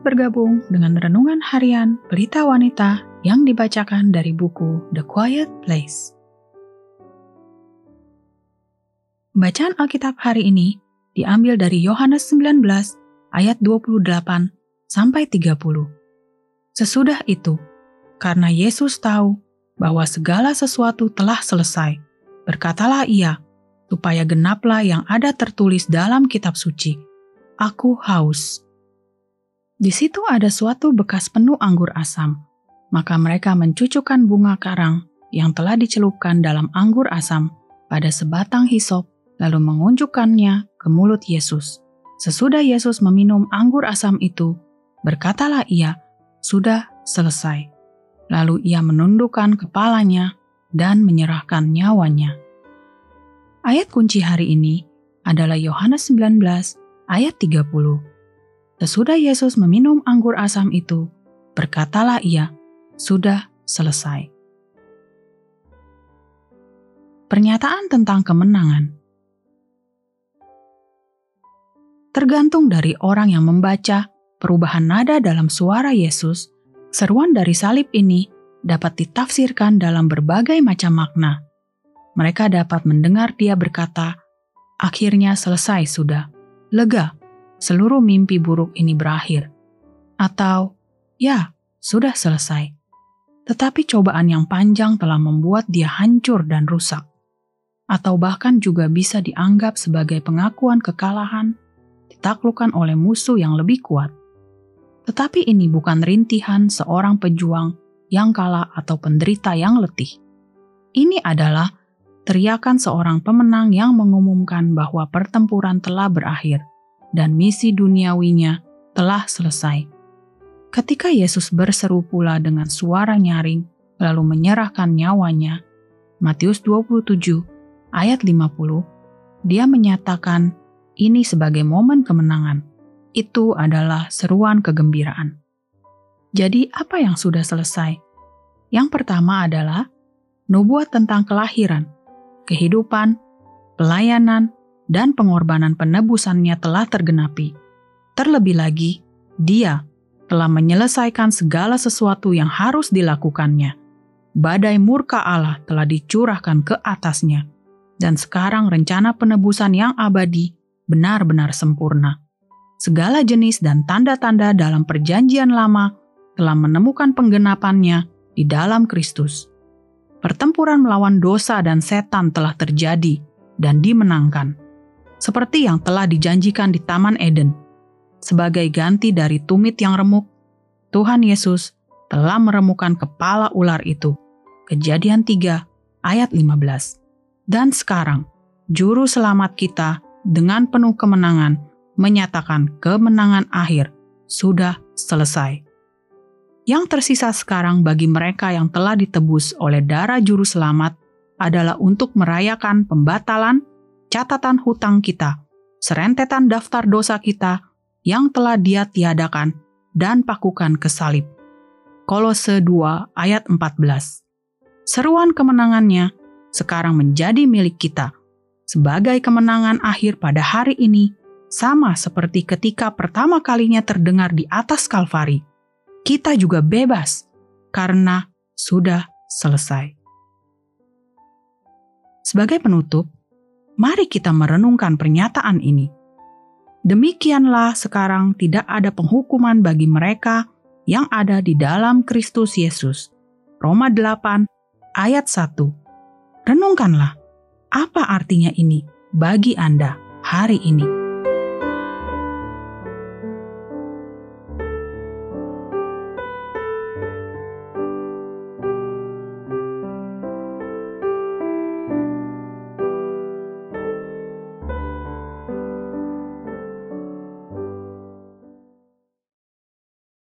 bergabung dengan renungan harian Pelita Wanita yang dibacakan dari buku The Quiet Place. Bacaan Alkitab hari ini diambil dari Yohanes 19 ayat 28 sampai 30. Sesudah itu, karena Yesus tahu bahwa segala sesuatu telah selesai, berkatalah ia, supaya genaplah yang ada tertulis dalam kitab suci. Aku haus. Di situ ada suatu bekas penuh anggur asam. Maka mereka mencucukkan bunga karang yang telah dicelupkan dalam anggur asam pada sebatang hisop, lalu mengunjukkannya ke mulut Yesus. Sesudah Yesus meminum anggur asam itu, berkatalah ia, "Sudah selesai." Lalu ia menundukkan kepalanya dan menyerahkan nyawanya. Ayat kunci hari ini adalah Yohanes 19 ayat 30. Sesudah Yesus meminum anggur asam itu, berkatalah ia, "Sudah selesai." Pernyataan tentang kemenangan tergantung dari orang yang membaca perubahan nada dalam suara Yesus. Seruan dari salib ini dapat ditafsirkan dalam berbagai macam makna. Mereka dapat mendengar dia berkata, "Akhirnya selesai sudah, lega." Seluruh mimpi buruk ini berakhir. Atau, ya, sudah selesai. Tetapi cobaan yang panjang telah membuat dia hancur dan rusak. Atau bahkan juga bisa dianggap sebagai pengakuan kekalahan ditaklukkan oleh musuh yang lebih kuat. Tetapi ini bukan rintihan seorang pejuang yang kalah atau penderita yang letih. Ini adalah teriakan seorang pemenang yang mengumumkan bahwa pertempuran telah berakhir dan misi duniawinya telah selesai. Ketika Yesus berseru pula dengan suara nyaring, lalu menyerahkan nyawanya, Matius 27 ayat 50, dia menyatakan ini sebagai momen kemenangan. Itu adalah seruan kegembiraan. Jadi apa yang sudah selesai? Yang pertama adalah nubuat tentang kelahiran, kehidupan, pelayanan, dan pengorbanan penebusannya telah tergenapi. Terlebih lagi, dia telah menyelesaikan segala sesuatu yang harus dilakukannya. Badai murka Allah telah dicurahkan ke atasnya, dan sekarang rencana penebusan yang abadi benar-benar sempurna. Segala jenis dan tanda-tanda dalam Perjanjian Lama telah menemukan penggenapannya di dalam Kristus. Pertempuran melawan dosa dan setan telah terjadi dan dimenangkan seperti yang telah dijanjikan di Taman Eden. Sebagai ganti dari tumit yang remuk, Tuhan Yesus telah meremukan kepala ular itu. Kejadian 3 ayat 15. Dan sekarang, juru selamat kita dengan penuh kemenangan menyatakan kemenangan akhir sudah selesai. Yang tersisa sekarang bagi mereka yang telah ditebus oleh darah juru selamat adalah untuk merayakan pembatalan catatan hutang kita, serentetan daftar dosa kita yang telah dia tiadakan dan pakukan ke salib. Kolose 2 ayat 14 Seruan kemenangannya sekarang menjadi milik kita sebagai kemenangan akhir pada hari ini sama seperti ketika pertama kalinya terdengar di atas Kalvari. Kita juga bebas karena sudah selesai. Sebagai penutup, mari kita merenungkan pernyataan ini. Demikianlah sekarang tidak ada penghukuman bagi mereka yang ada di dalam Kristus Yesus. Roma 8 ayat 1. Renungkanlah, apa artinya ini bagi Anda hari ini?